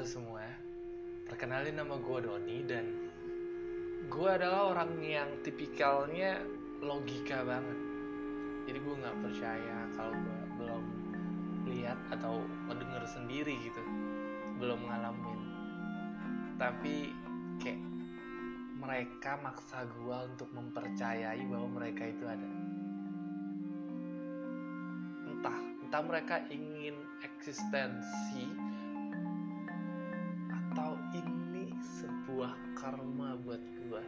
Halo semua, perkenalin nama gue Doni dan gue adalah orang yang tipikalnya logika banget. Jadi gue nggak percaya kalau gue belum lihat atau mendengar sendiri gitu, belum ngalamin. Tapi kayak mereka maksa gue untuk mempercayai bahwa mereka itu ada. Entah, entah mereka ingin eksistensi karma buat gua